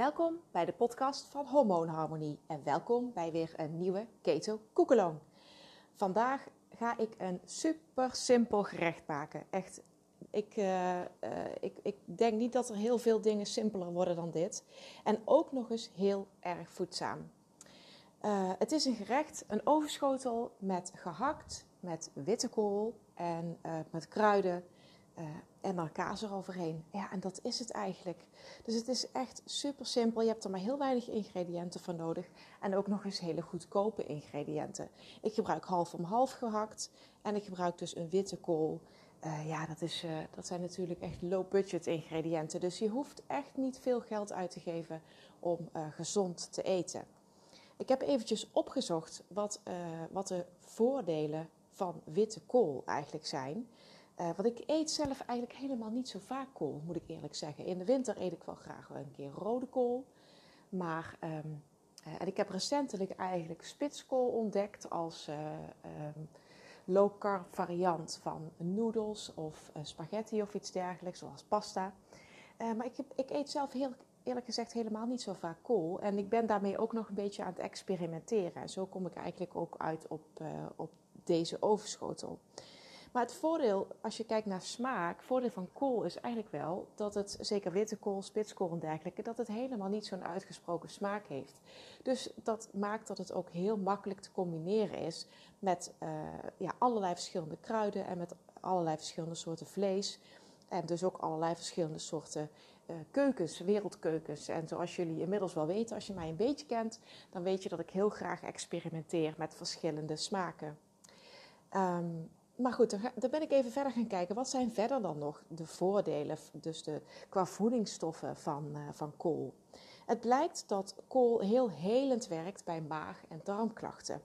Welkom bij de podcast van Hormoonharmonie en welkom bij weer een nieuwe Keto Koekeloon. Vandaag ga ik een super simpel gerecht maken. Echt, ik, uh, uh, ik, ik denk niet dat er heel veel dingen simpeler worden dan dit. En ook nog eens heel erg voedzaam. Uh, het is een gerecht, een overschotel met gehakt, met witte kool en met kruiden uh, kaas eroverheen. Ja, en dat is het eigenlijk. Dus het is echt super simpel. Je hebt er maar heel weinig ingrediënten voor nodig. En ook nog eens hele goedkope ingrediënten. Ik gebruik half om half gehakt. En ik gebruik dus een witte kool. Uh, ja, dat, is, uh, dat zijn natuurlijk echt low budget ingrediënten. Dus je hoeft echt niet veel geld uit te geven om gezond te eten. Ik heb eventjes opgezocht wat, wat de voordelen van witte kool eigenlijk zijn. Uh, want ik eet zelf eigenlijk helemaal niet zo vaak kool, moet ik eerlijk zeggen. In de winter eet ik wel graag wel een keer rode kool. Maar, um, uh, en ik heb recentelijk eigenlijk spitskool ontdekt als um, low carb variant van noedels of spaghetti of iets dergelijks, zoals pasta. maar ik, ik eet zelf heel, eerlijk gezegd helemaal niet zo vaak kool. En ik ben daarmee ook nog een beetje aan het experimenteren. En zo kom ik eigenlijk ook uit op, op deze overschotel. Maar het voordeel, als je kijkt naar smaak, voordeel van kool is eigenlijk wel dat het, zeker witte kool, spitskool en dergelijke, dat het helemaal niet zo'n uitgesproken smaak heeft. Dus dat maakt dat het ook heel makkelijk te combineren is met uh, ja, allerlei verschillende kruiden en met allerlei verschillende soorten vlees. En dus ook allerlei verschillende soorten uh, keukens, wereldkeukens. En zoals jullie inmiddels wel weten, als je mij een beetje kent, dan weet je dat ik heel graag experimenteer met verschillende smaken. Um, maar goed, dan ben ik even verder gaan kijken. Wat zijn verder dan nog de voordelen, dus de, qua voedingsstoffen van, uh, van kool? Het blijkt dat kool heel helend werkt bij maag- en darmklachten.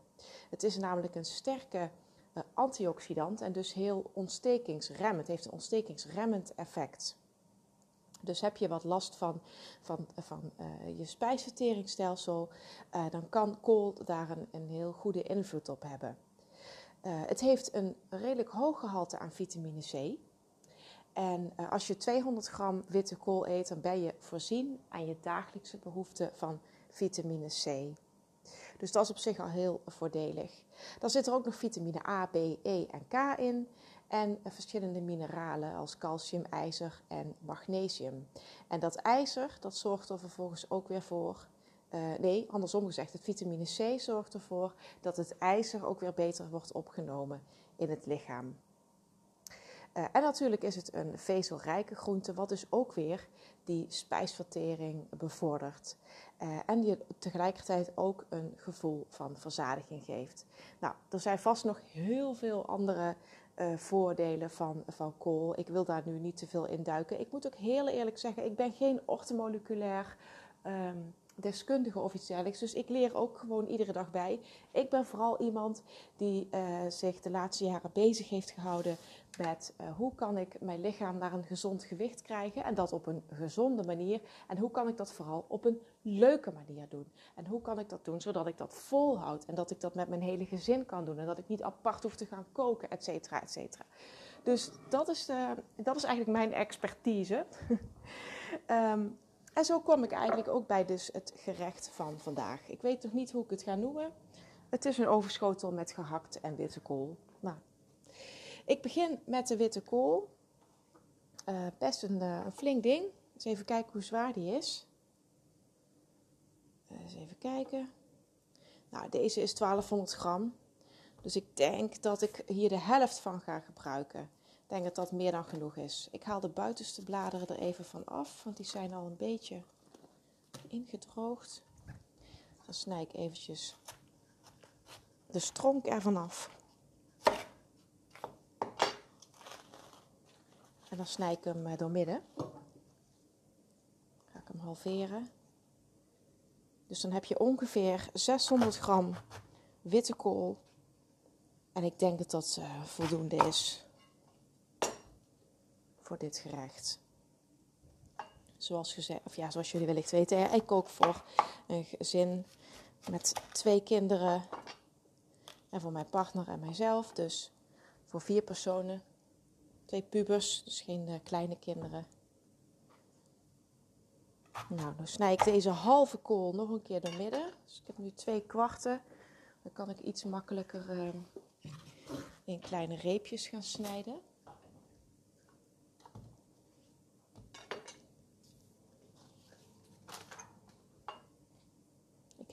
Het is namelijk een sterke uh, antioxidant en dus heel ontstekingsremmend. Het heeft een ontstekingsremmend effect. Dus heb je wat last van, van, van uh, je spijsverteringsstelsel, dan kan kool daar een heel goede invloed op hebben. Uh, het heeft een redelijk hoog gehalte aan vitamine C. En uh, als je 200 gram witte kool eet, dan ben je voorzien aan je dagelijkse behoefte van vitamine C. Dus dat is op zich al heel voordelig. Dan zit er ook nog vitamine A, B, E en K in. En uh, verschillende mineralen als calcium, ijzer en magnesium. En dat ijzer, dat zorgt er vervolgens ook weer voor uh, nee, andersom gezegd, het vitamine C zorgt ervoor dat het ijzer ook weer beter wordt opgenomen in het lichaam. Uh, en natuurlijk is het een vezelrijke groente, wat dus ook weer die spijsvertering bevordert. Uh, en je tegelijkertijd ook een gevoel van verzadiging geeft. Nou, er zijn vast nog heel veel andere voordelen van, van kool. Ik wil daar nu niet te veel in duiken. Ik moet ook heel eerlijk zeggen, ik ben geen ortomoleculair um, deskundige of iets dergelijks. Dus ik leer ook gewoon iedere dag bij. Ik ben vooral iemand die uh, zich de laatste jaren bezig heeft gehouden met uh, hoe kan ik mijn lichaam naar een gezond gewicht krijgen en dat op een gezonde manier. En hoe kan ik dat vooral op een leuke manier doen. En hoe kan ik dat doen zodat ik dat volhoud en dat ik dat met mijn hele gezin kan doen en dat ik niet apart hoef te gaan koken, et cetera, et cetera. Dus dat is, de, dat is eigenlijk mijn expertise. um, En zo kom ik eigenlijk ook bij dus het gerecht van vandaag. Ik weet nog niet hoe ik het ga noemen. Het is een overschotel met gehakt en witte kool. Nou, ik begin met de witte kool. Uh, best een, uh, een, flink ding. Even kijken hoe zwaar die is. Uh, eens even kijken. Nou, deze is 1200 gram. Dus ik denk dat ik hier de helft van ga gebruiken. Ik denk dat dat meer dan genoeg is. Ik haal de buitenste bladeren er even van af, want die zijn al een beetje ingedroogd. Dan snij ik eventjes de stronk ervan af. En dan snij ik hem eh, door midden. Ga ik hem halveren. Dus dan heb je ongeveer 600 gram witte kool. En ik denk dat dat uh, voldoende is voor dit gerecht. Zoals, gezegd, of ja, zoals jullie wellicht weten, ik kook voor een gezin met twee kinderen en voor mijn partner en mijzelf. Dus voor vier personen, twee pubers, dus geen uh, kleine kinderen. Nou, dan snij ik deze halve kool nog een keer door midden. Dus ik heb nu twee kwarten. Dan kan ik iets makkelijker uh, in kleine reepjes gaan snijden.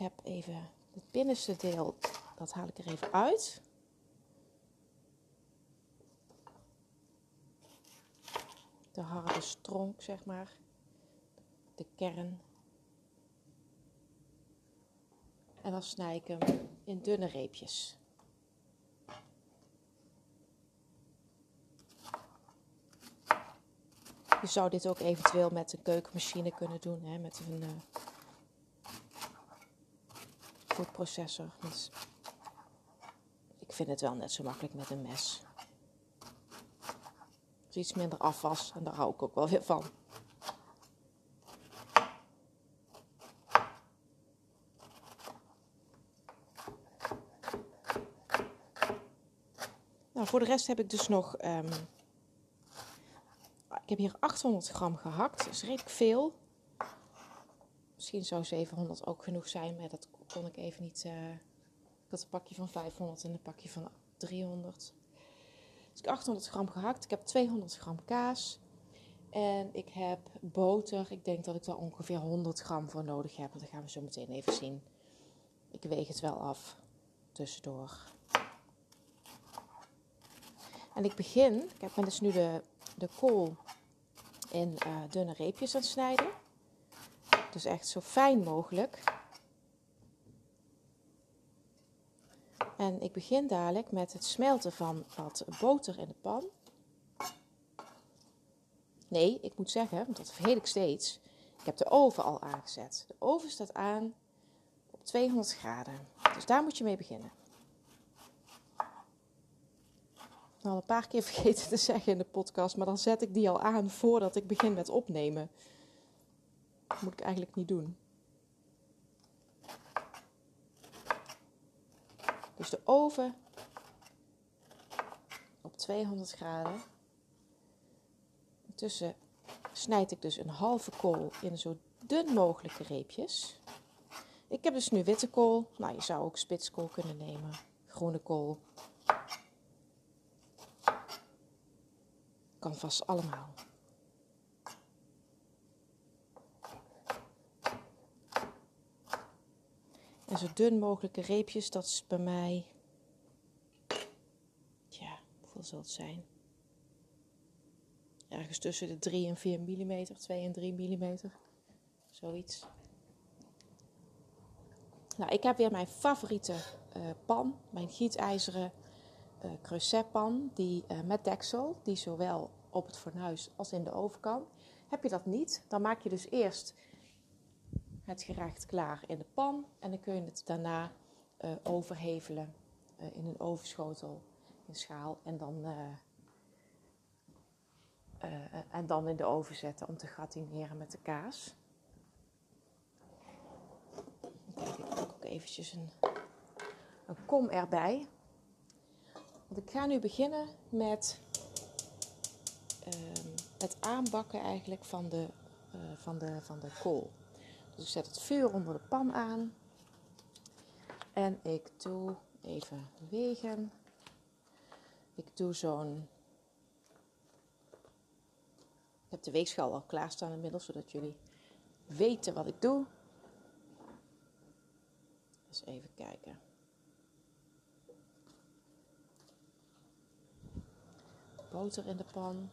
Heb even het binnenste deel, dat haal ik er even uit. De harde stronk, zeg maar. De kern. En dan snij ik hem in dunne reepjes. Je zou dit ook eventueel met een keukenmachine kunnen doen, hè, met een uh, foodprocessor. Dus ik vind het wel net zo makkelijk met een mes. is iets minder afwas en daar hou ik ook wel weer van. Nou, voor de rest heb ik dus nog um, ik heb hier 800 gram gehakt, dat is redelijk veel. Misschien zou 700 ook genoeg zijn, maar dat kon ik even niet. Uh, ik had een pakje van 500 en een pakje van 300. Dus ik 800 gram gehakt. Ik heb 200 gram kaas. En ik heb boter. Ik denk dat ik daar ongeveer 100 gram voor nodig heb. Dat gaan we zo meteen even zien. Ik weeg het wel af tussendoor. En ik begin, ik heb dus nu de, de kool in uh, dunne reepjes aan snijden. Dus echt zo fijn mogelijk. En ik begin dadelijk met het smelten van wat boter in de pan. Nee, ik moet zeggen, want dat vergeet ik steeds. Ik heb de oven al aangezet. De oven staat aan op 200 graden. Dus daar moet je mee beginnen. al een paar keer vergeten te zeggen in de podcast, maar dan zet ik die al aan voordat ik begin met opnemen. Dat moet ik eigenlijk niet doen. Dus de oven op 200 graden. Intussen snijd ik dus een halve kool in zo dun mogelijke reepjes. Ik heb dus nu witte kool. Nou, je zou ook spitskool kunnen nemen. Groene kool. Kan vast allemaal. En zo dun mogelijke reepjes, dat is bij mij. Ja, hoeveel zal het zijn? Ergens tussen de 3 en 4 mm, 2 en 3 mm. Zoiets. Nou, ik heb weer mijn favoriete uh, pan, mijn gietijzeren uh, creusetpan die, uh, met deksel, die zowel op het fornuis als in de oven kan. Heb je dat niet, dan maak je dus eerst het gerecht klaar in de pan en dan kun je het daarna uh, overhevelen in een ovenschotel, in schaal en dan, en dan in de oven zetten om te gratineren met de kaas. Ik pak ook eventjes een, een kom erbij. Want ik ga nu beginnen met uh, het aanbakken eigenlijk van de, van, de, van de kool. Dus ik zet het vuur onder de pan aan. En ik doe even wegen. Ik doe zo'n. Ik heb de weegschaal al klaarstaan inmiddels, zodat jullie weten wat ik doe. Dus even kijken. boter in de pan.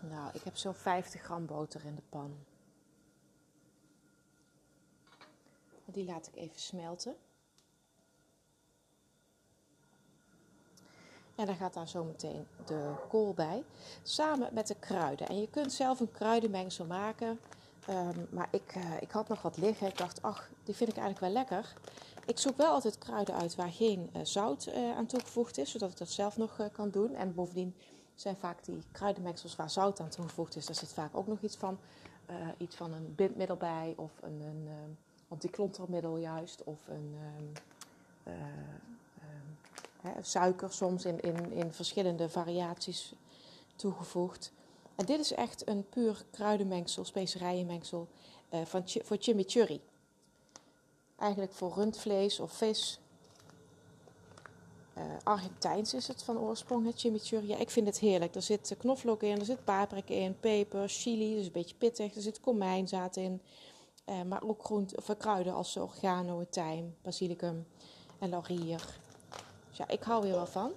Nou, ik heb zo'n 50 gram boter in de pan. Die laat ik even smelten. En dan gaat daar zo meteen de kool bij. Samen met de kruiden. En je kunt zelf een kruidenmengsel maken. Um, maar ik, uh, ik had nog wat liggen. Ik dacht, ach, die vind ik eigenlijk wel lekker. Ik zoek wel altijd kruiden uit waar geen uh, zout uh, aan toegevoegd is, zodat ik dat zelf nog kan doen. En bovendien zijn vaak die kruidenmengsels waar zout aan toegevoegd is, daar zit vaak ook nog iets van, iets van een bindmiddel bij of een, een antiklontermiddel juist of een, um, hè, suiker soms in, in, in verschillende variaties toegevoegd. En dit is echt een puur kruidenmengsel, specerijenmengsel uh, van, voor chimichurri. Eigenlijk voor rundvlees of vis. Uh, Argentijns is het van oorsprong, het chimichurri. Ja, ik vind het heerlijk. Er zit knoflook in, er zit paprika in, peper, chili, dus een beetje pittig. Er zit komijnzaad in. Uh, maar ook groente, kruiden als oregano, tijm, basilicum en laurier. Dus ja, ik hou hier wel van.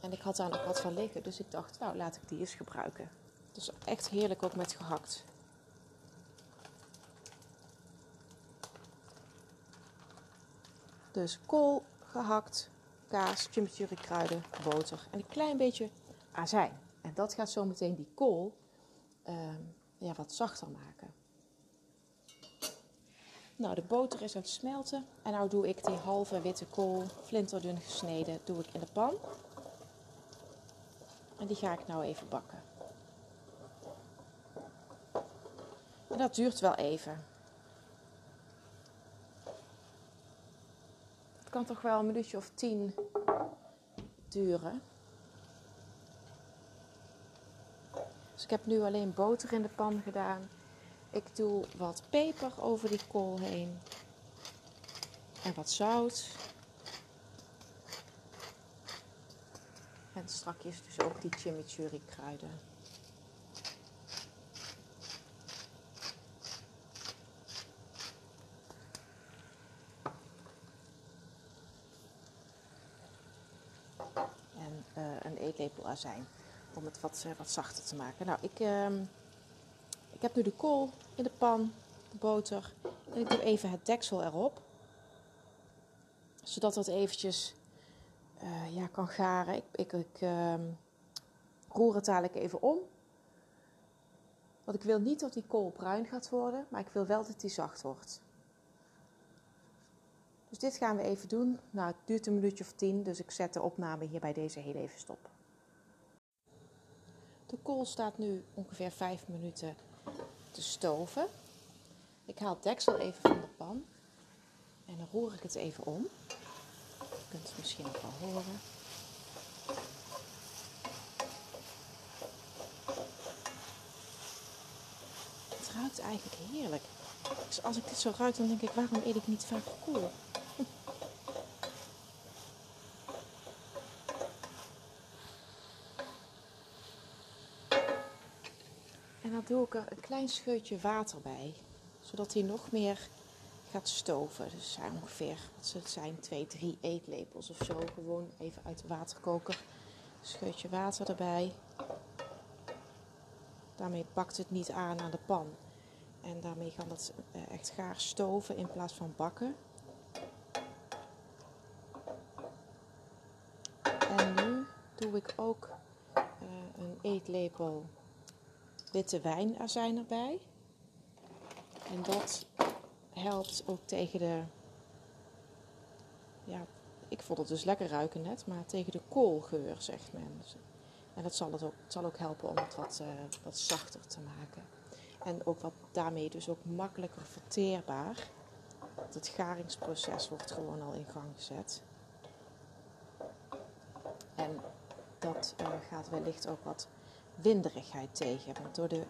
En ik had daar nog wat van liggen, dus ik dacht, nou laat ik die eens gebruiken. Dus echt heerlijk ook met gehakt. Dus kool, gehakt, kaas, chimichurri kruiden, boter en een klein beetje azijn. En dat gaat zo meteen die kool uh, ja, wat zachter maken. Nou, de boter is aan het smelten. En nu doe ik die halve witte kool, flinterdun gesneden, doe ik in de pan. En die ga ik nou even bakken. En dat duurt wel even. Kan toch wel een minuutje of tien duren. Dus ik heb nu alleen boter in de pan gedaan. Ik doe wat peper over die kool heen. En wat zout. En strakjes dus ook die chimichurri kruiden. En uh, een eetlepel azijn om het wat, uh, wat zachter te maken. Nou, ik, uh, ik heb nu de kool in de pan, de boter. En ik doe even het deksel erop. Zodat het eventjes uh, ja, kan garen. Ik, ik, ik uh, roer het dadelijk even om. Want ik wil niet dat die kool bruin gaat worden, maar ik wil wel dat die zacht wordt. Dus dit gaan we even doen. Nou, het duurt een minuutje of tien, dus ik zet de opname hier bij deze heel even stop. De kool staat nu ongeveer 5 minuten te stoven. Ik haal het deksel even van de pan en dan roer ik het even om. Je kunt het misschien ook wel horen. Het ruikt eigenlijk heerlijk. Dus als ik dit zo ruik, dan denk ik, waarom eet ik niet vaak kool? Doe ik er een klein scheutje water bij, zodat hij nog meer gaat stoven. Dus zijn ongeveer, wat het zijn, 2, 3 eetlepels of zo. Gewoon even uit de waterkoker. Scheutje water erbij. Daarmee pakt het niet aan aan de pan. En daarmee kan het echt gaar stoven in plaats van bakken. En nu doe ik ook uh, een eetlepel witte wijnazijn erbij. En dat helpt ook tegen de. Ja, ik vond het dus lekker ruiken net, maar tegen de koolgeur, zegt men. En dat zal, het ook, zal ook helpen om het wat, uh, wat zachter te maken. En ook wat daarmee dus ook makkelijker verteerbaar. Het garingsproces wordt gewoon al in gang gezet. En dat uh, gaat wellicht ook wat winderigheid tegen. Want door de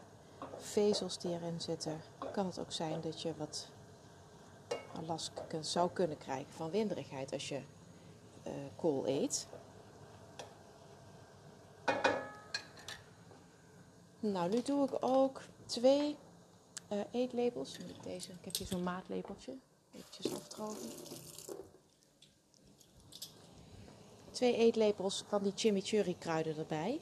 vezels die erin zitten, kan het ook zijn dat je wat last zou kunnen krijgen van winderigheid als je uh, kool eet. Nou, nu doe ik ook twee uh, eetlepels. Deze, ik heb hier zo'n maatlepeltje. Even afdrogen. Twee eetlepels van die chimichurri kruiden erbij.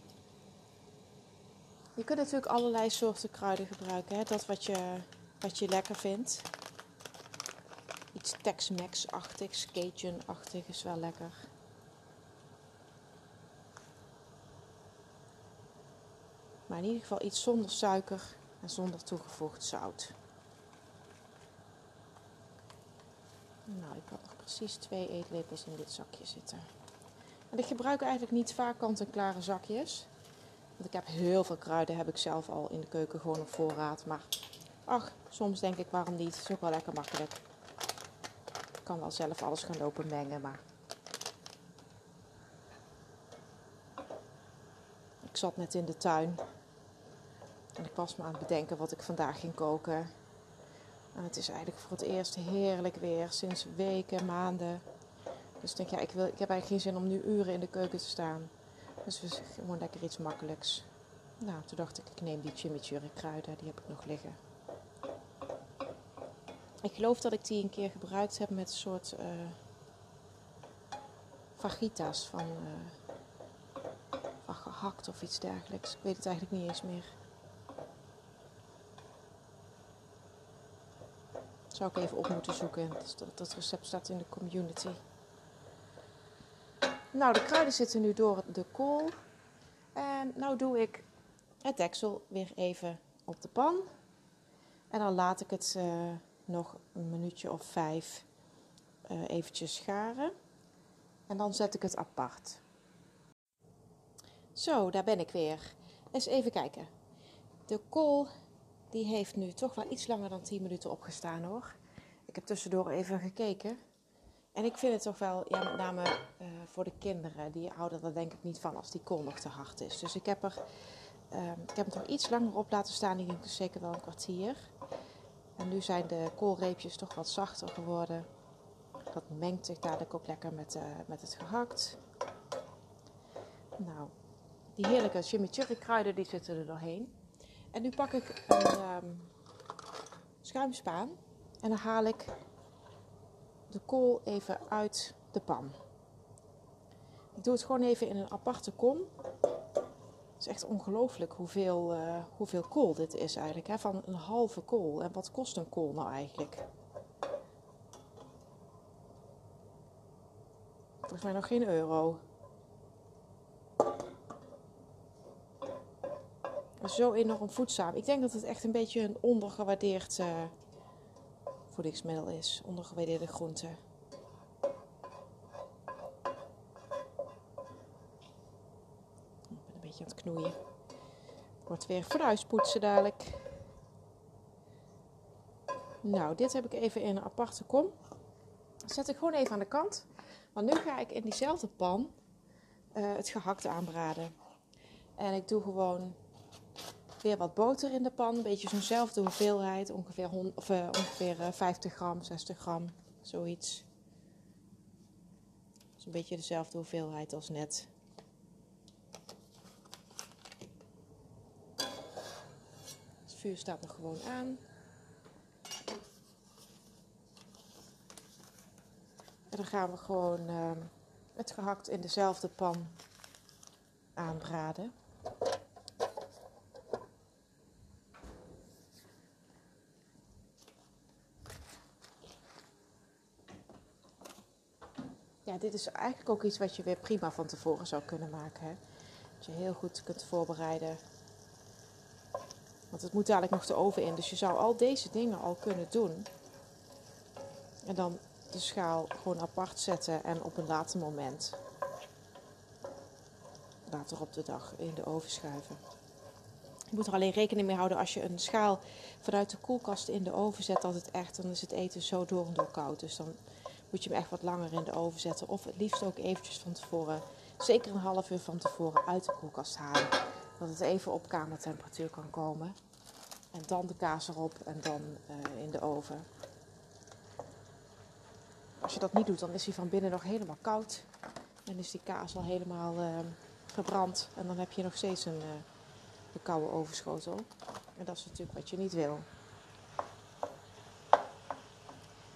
Je kunt natuurlijk allerlei soorten kruiden gebruiken. Hè? Dat wat je, wat je lekker vindt. Iets Tex-Mex-achtigs, Cajun-achtig is wel lekker. Maar in ieder geval iets zonder suiker en zonder toegevoegd zout. Nou, ik had nog precies twee eetlepels in dit zakje zitten. En ik gebruik eigenlijk niet vaak kant-en-klare zakjes. Want ik heb heel veel kruiden, heb ik zelf al in de keuken gewoon op voorraad. Maar ach, soms denk ik waarom niet, het is ook wel lekker makkelijk. kan wel zelf alles gaan lopen mengen, maar ik zat net in de tuin en ik was me aan het bedenken wat ik vandaag ging koken. En het is eigenlijk voor het eerst heerlijk weer sinds weken, maanden. Dus ik denk, ja, ik, wil, ik heb eigenlijk geen zin om nu uren in de keuken te staan. Dus we gewoon lekker iets makkelijks. Nou, toen dacht ik, ik neem die chimichurri kruiden, die heb ik nog liggen. Ik geloof dat ik die een keer gebruikt heb met een soort uh, fajitas van, uh, van gehakt of iets dergelijks. Ik weet het eigenlijk niet eens meer. Zou ik even op moeten zoeken. Dat, dat recept staat in de community. Nou, de kruiden zitten nu door de kool. En nou doe ik het deksel weer even op de pan. En dan laat ik het uh, nog een minuutje of vijf uh, eventjes scharen. En dan zet ik het apart. Zo, daar ben ik weer. Eens even kijken. De kool die heeft nu toch wel iets langer dan 10 minuten opgestaan hoor. Ik heb tussendoor even gekeken. En ik vind het toch wel, ja, met name uh, voor de kinderen, die houden er denk ik niet van als die kool nog te hard is. Dus ik heb, er, uh, ik heb hem toch iets langer op laten staan. Die ging dus zeker wel een kwartier. En nu zijn de koolreepjes toch wat zachter geworden. Dat mengt zich dadelijk ook lekker met, uh, met het gehakt. Nou, die heerlijke chimichurri kruiden die zitten er doorheen. En nu pak ik een um, schuimspaan en dan haal ik de kool even uit de pan. Ik doe het gewoon even in een aparte kom. Het is echt ongelooflijk hoeveel, uh, hoeveel kool dit is eigenlijk. Hè? Van een halve kool. En wat kost een kool nou eigenlijk? Volgens mij nog geen euro. Zo enorm voedzaam. Ik denk dat het echt een beetje een ondergewaardeerd uh, voedingsmiddel is. Ondergewaardeerde groente. Ik ben een beetje aan het knoeien. Wordt weer fruispoetsen dadelijk. Nou, dit heb ik even in een aparte kom. zet ik gewoon even aan de kant. Want nu ga ik in diezelfde pan uh, het gehakt aanbraden. En ik doe gewoon weer wat boter in de pan. Een beetje zo'nzelfde hoeveelheid. Ongeveer, of, uh, ongeveer 50 eh, gram, 60 gram. Zoiets. Dus een beetje dezelfde hoeveelheid als net. Het vuur staat nog gewoon aan. En dan gaan we gewoon uh, het gehakt in dezelfde pan aanbraden. Ja, dit is eigenlijk ook iets wat je weer prima van tevoren zou kunnen maken. Hè? Dat je heel goed kunt voorbereiden. Want het moet dadelijk nog de oven in. Dus je zou al deze dingen al kunnen doen. En dan de schaal gewoon apart zetten en op een later moment, later op de dag, in de oven schuiven. Je moet er alleen rekening mee houden als je een schaal vanuit de koelkast in de oven zet, dat het echt, dan is het eten zo door en door koud. Dus dan moet je hem echt wat langer in de oven zetten. Of het liefst ook eventjes van tevoren, zeker een half uur van tevoren uit de koelkast halen. Dat het even op kamertemperatuur kan komen. En dan de kaas erop en dan uh, in de oven. Als je dat niet doet, dan is hij van binnen nog helemaal koud. En is die kaas al helemaal uh, verbrand. En dan heb je nog steeds een, uh, een koude ovenschotel. En dat is natuurlijk wat je niet wil.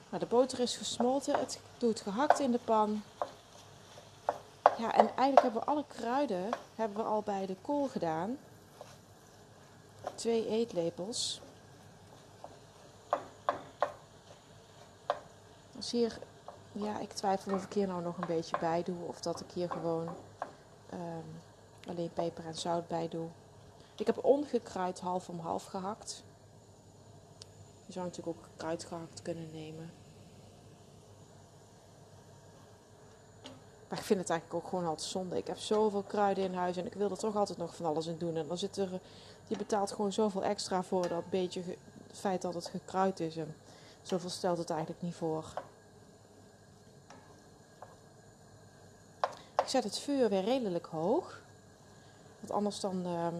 Nou, de boter is gesmolten. Het doet gehakt in de pan. Ja, en eigenlijk hebben we alle kruiden hebben we al bij de kool gedaan. Twee eetlepels. Dus hier, ja, ik twijfel of ik hier nou nog een beetje bij doe. Of dat ik hier gewoon um, alleen peper en zout bij doe. Ik heb ongekruid half om half gehakt. Je zou natuurlijk ook kruid gehakt kunnen nemen. Maar ik vind het eigenlijk ook gewoon altijd zonde. Ik heb zoveel kruiden in huis en ik wil er toch altijd nog van alles in doen. En dan zit er, je betaalt gewoon zoveel extra voor dat beetje het feit dat het gekruid is. En zoveel stelt het eigenlijk niet voor. Ik zet het vuur weer redelijk hoog. Want anders dan ehm,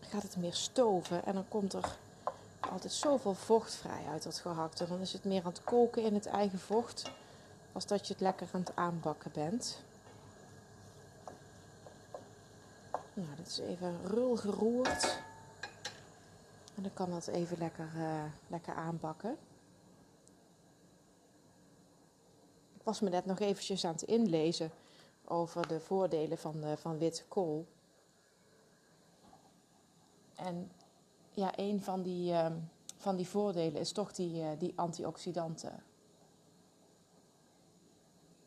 gaat het meer stoven en dan komt er altijd zoveel vocht vrij uit dat gehakte. Dan is het meer aan het koken in het eigen vocht. Als dat je het lekker aan het aanbakken bent. Nou, dit is even rul geroerd. En dan kan dat even lekker, uh, lekker aanbakken. Ik was me net nog eventjes aan het inlezen over de voordelen van, uh, van witte kool. En ja, een van die, uh, van die voordelen is toch die, uh, die antioxidanten.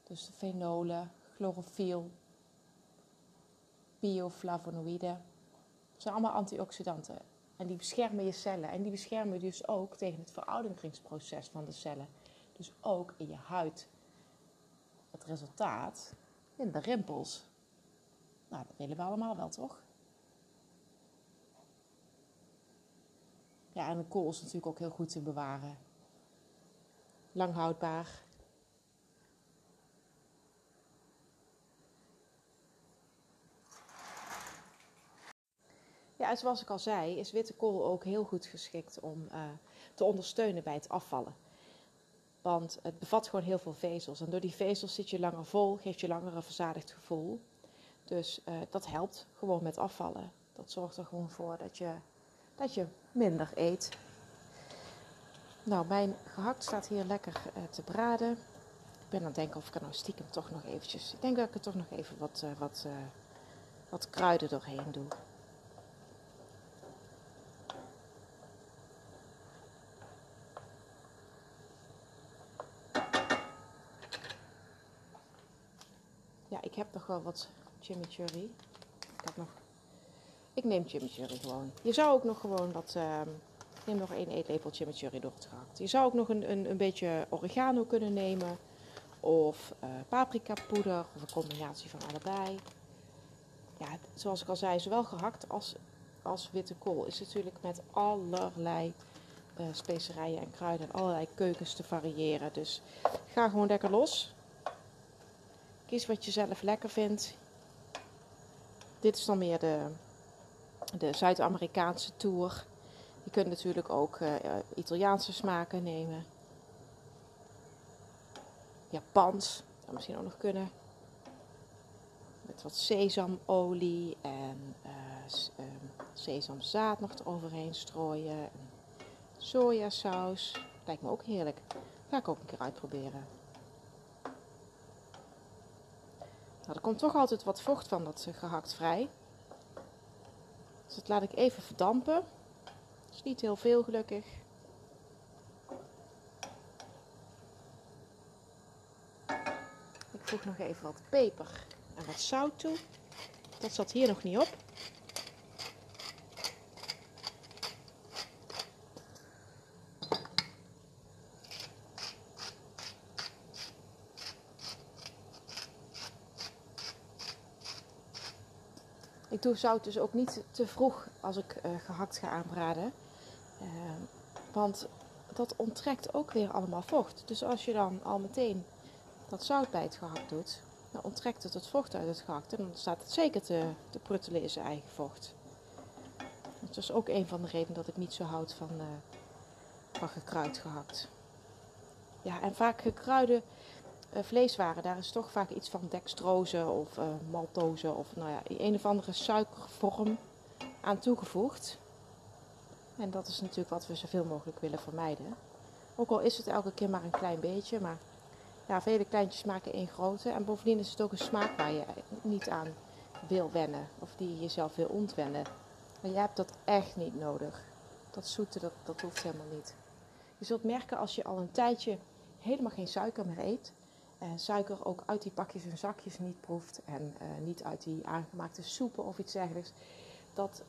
Dus de fenolen, chlorofiel, bioflavonoïden. Dat zijn allemaal antioxidanten. En die beschermen je cellen. En die beschermen dus ook tegen het verouderingsproces van de cellen. Dus ook in je huid. Het resultaat, in de rimpels. Nou, dat willen we allemaal wel, toch? Ja, en kool is natuurlijk ook heel goed te bewaren. Lang houdbaar. Ja, en zoals ik al zei, is witte kool ook heel goed geschikt om uh, te ondersteunen bij het afvallen. Want het bevat gewoon heel veel vezels. En door die vezels zit je langer vol, geeft je langer een verzadigd gevoel. Dus uh, dat helpt gewoon met afvallen. Dat zorgt er gewoon voor dat je, dat je minder eet. Nou, mijn gehakt staat hier lekker uh, te braden. Ik ben aan het denken of ik er nou stiekem toch nog eventjes... Ik denk dat ik er toch nog even wat, wat, wat kruiden doorheen doe. Ja, ik heb nog wel wat chimichurri. Ik heb nog... Ik neem chimichurri gewoon. Je zou ook nog gewoon wat... Uh, neem nog één eetlepel chimichurri door het gehakt. Je zou ook nog een, een, een beetje oregano kunnen nemen. Of uh, paprika poeder. Of een combinatie van allebei. Ja, zoals ik al zei, zowel gehakt als, als witte kool is natuurlijk met allerlei uh, specerijen en kruiden en allerlei keukens te variëren. Dus ga gewoon lekker los. Kies wat je zelf lekker vindt. Dit is dan meer de, de Zuid-Amerikaanse tour. Je kunt natuurlijk ook uh, Italiaanse smaken nemen. Japans, zou misschien ook nog kunnen. Met wat sesamolie en uh, sesamzaad nog eroverheen strooien. En sojasaus. Lijkt me ook heerlijk. Ga ik ook een keer uitproberen. Nou, er komt toch altijd wat vocht van dat gehakt vrij. Dus dat laat ik even verdampen. Dat is niet heel veel gelukkig. Ik voeg nog even wat peper en wat zout toe. Dat zat hier nog niet op. Ik doe zout dus ook niet te vroeg als ik uh, gehakt ga aanbraden. Uh, want dat onttrekt ook weer allemaal vocht. Dus als je dan al meteen dat zout bij het gehakt doet, dan onttrekt het het vocht uit het gehakt. En dan staat het zeker te, te pruttelen in zijn eigen vocht. Dat is ook een van de redenen dat ik niet zo houd van, uh, van gekruid gehakt. Ja, en vaak gekruide uh, vleeswaren, daar is toch vaak iets van dextrose of uh, maltose of nou ja, een of andere suikervorm aan toegevoegd. En dat is natuurlijk wat we zoveel mogelijk willen vermijden. Ook al is het elke keer maar een klein beetje, maar ja, vele kleintjes maken één grote. En bovendien is het ook een smaak waar je niet aan wil wennen of die je jezelf wil ontwennen. Maar je hebt dat echt niet nodig. Dat zoete, dat, dat hoeft helemaal niet. Je zult merken als je al een tijdje helemaal geen suiker meer eet, uh, suiker ook uit die pakjes en zakjes niet proeft en uh, niet uit die aangemaakte soepen of iets dergelijks, dat,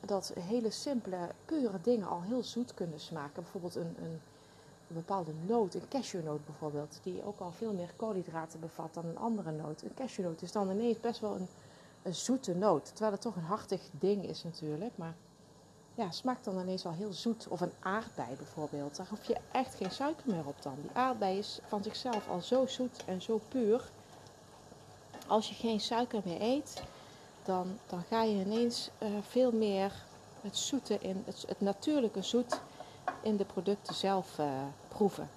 dat hele simpele, pure dingen al heel zoet kunnen smaken. Bijvoorbeeld een, een, een bepaalde noot, een cashewnoot bijvoorbeeld, die ook al veel meer koolhydraten bevat dan een andere noot. Een cashewnoot is dan ineens best wel een, een zoete noot, terwijl het toch een hartig ding is natuurlijk, maar ja, smaakt dan ineens al heel zoet. Of een aardbei bijvoorbeeld. Daar hoef je echt geen suiker meer op dan. Die aardbei is van zichzelf al zo zoet en zo puur. als je geen suiker meer eet, dan, dan ga je ineens uh, veel meer het zoete in, het, het, natuurlijke zoet in de producten zelf uh, proeven.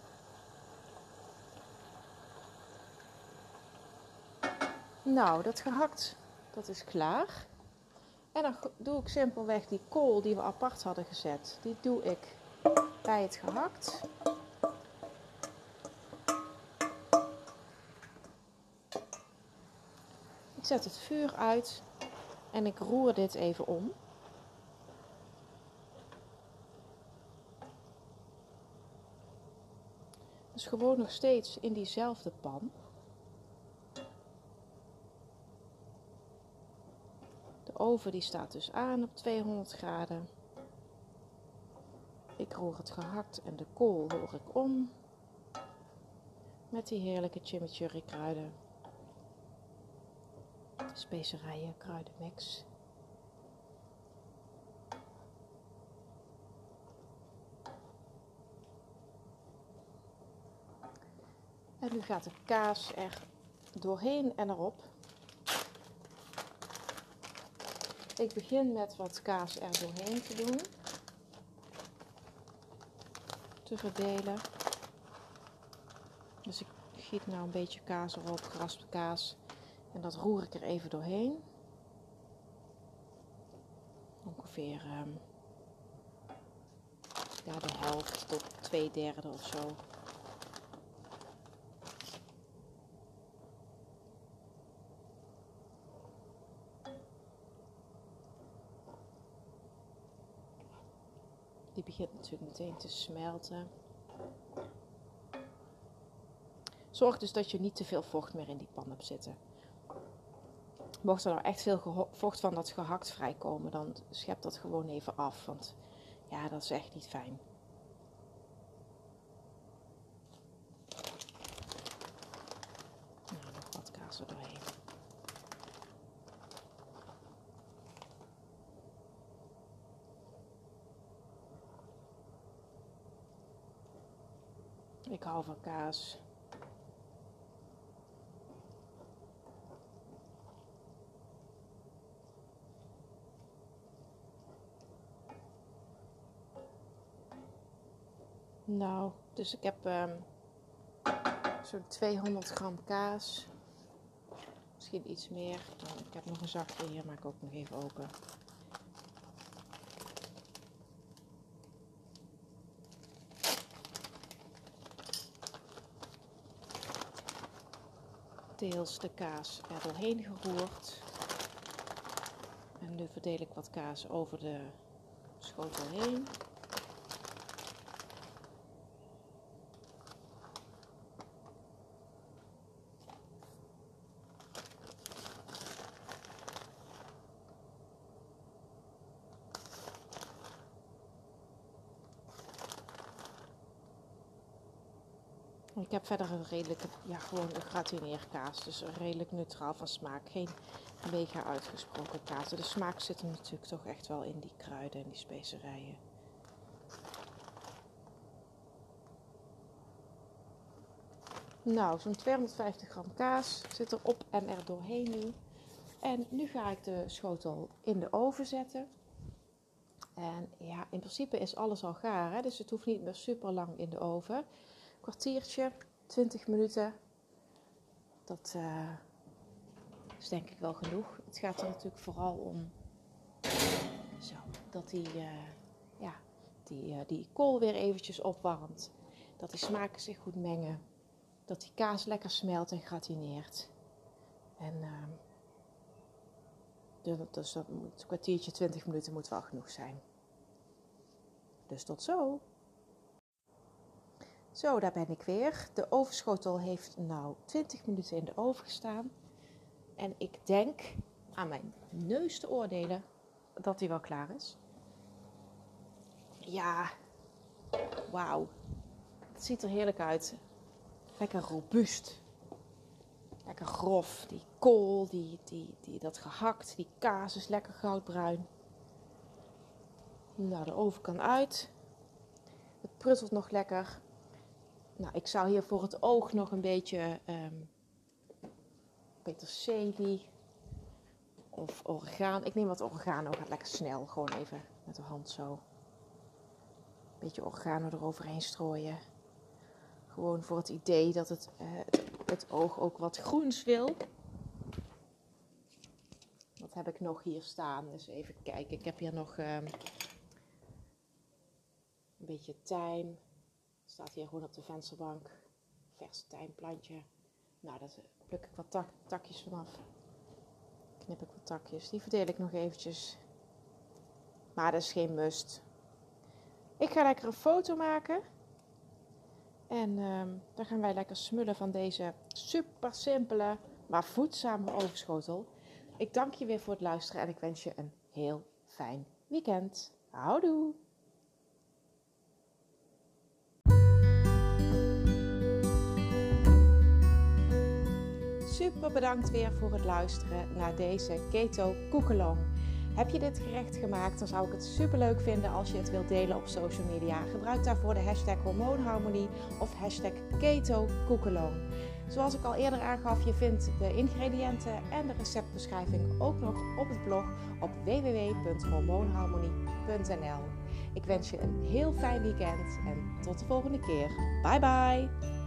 Nou, dat gehakt, dat is klaar. En dan doe ik simpelweg die kool die we apart hadden gezet, die doe ik bij het gehakt. Ik zet het vuur uit en ik roer dit even om. Dus gewoon nog steeds in diezelfde pan. Oven die staat dus aan op 200 graden. Ik roer het gehakt en de kool roer ik om. Met die heerlijke chimichurri kruiden. Specerijen, kruidenmix. En nu gaat de kaas er doorheen en erop. Ik begin met wat kaas er doorheen te doen. Te verdelen. Dus ik giet nou een beetje kaas erop, geraspte kaas. En dat roer ik er even doorheen. Ongeveer ja, de helft tot twee derde of zo. Die begint natuurlijk meteen te smelten. Zorg dus dat je niet te veel vocht meer in die pan hebt zitten. Mocht er nou echt veel vocht van dat gehakt vrijkomen, dan schep dat gewoon even af. Want ja, dat is echt niet fijn. Nou, nog wat kaas er doorheen. Ik hou kaas. Nou, dus ik heb um, zo'n 200 gram kaas. Misschien iets meer. Nou, ik heb nog een zakje hier, maak ik ook nog even open. Deels de kaas er doorheen geroerd. En nu verdeel ik wat kaas over de schotel heen. Ik heb verder een redelijke, ja, gewoon een gratineerkaas. Dus redelijk neutraal van smaak. Geen mega uitgesproken kaas. De smaak zit hem natuurlijk toch echt wel in die kruiden en die specerijen. Nou, zo'n 250 gram kaas zit erop en er doorheen nu. En nu ga ik de schotel in de oven zetten. En ja, in principe is alles al gaar, hè? dus het hoeft niet meer super lang in de oven kwartiertje, 20 minuten. Dat uh, is denk ik wel genoeg. Het gaat er natuurlijk vooral om zo, dat die, uh, ja, die, uh, die kool weer eventjes opwarmt. Dat die smaken zich goed mengen. Dat die kaas lekker smelt en gratineert. En dus dat moet, kwartiertje, 20 minuten moet wel genoeg zijn. Dus tot zo! Zo, daar ben ik weer. De ovenschotel heeft nou 20 minuten in de oven gestaan. En ik denk aan mijn neus te oordelen dat hij wel klaar is. Ja, wauw. Het ziet er heerlijk uit. Lekker robuust. Lekker grof. Die kool, die, die, die, dat gehakt, die kaas is lekker goudbruin. Nou, de oven kan uit. Het pruttelt nog lekker. Nou, ik zou hier voor het oog nog een beetje um, peterselie of orgaan. Ik neem wat oregano, gaat lekker snel. Gewoon even met de hand zo. Een beetje oregano eroverheen strooien. Gewoon voor het idee dat het, uh, het, oog ook wat groens wil. Wat heb ik nog hier staan? Dus even kijken. Ik heb hier nog um, een beetje tijm. Staat hier gewoon op de vensterbank. Vers tijmplantje. Nou, daar pluk ik wat tak, takjes vanaf. Knip ik wat takjes. Die verdeel ik nog eventjes. Maar dat is geen must. Ik ga lekker een foto maken. En um, dan gaan wij lekker smullen van deze super simpele, maar voedzame overschotel. Ik dank je weer voor het luisteren en ik wens je een heel fijn weekend. Houdoe! Super bedankt weer voor het luisteren naar deze Keto Koekelong. Heb je dit gerecht gemaakt, dan zou ik het super leuk vinden als je het wilt delen op social media. Gebruik daarvoor de hashtag hormoonharmonie of hashtag keto Zoals ik al eerder aangaf, je vindt de ingrediënten en de receptbeschrijving ook nog op het blog op www.hormoonharmonie.nl. Ik wens je een heel fijn weekend en tot de volgende keer. Bye bye!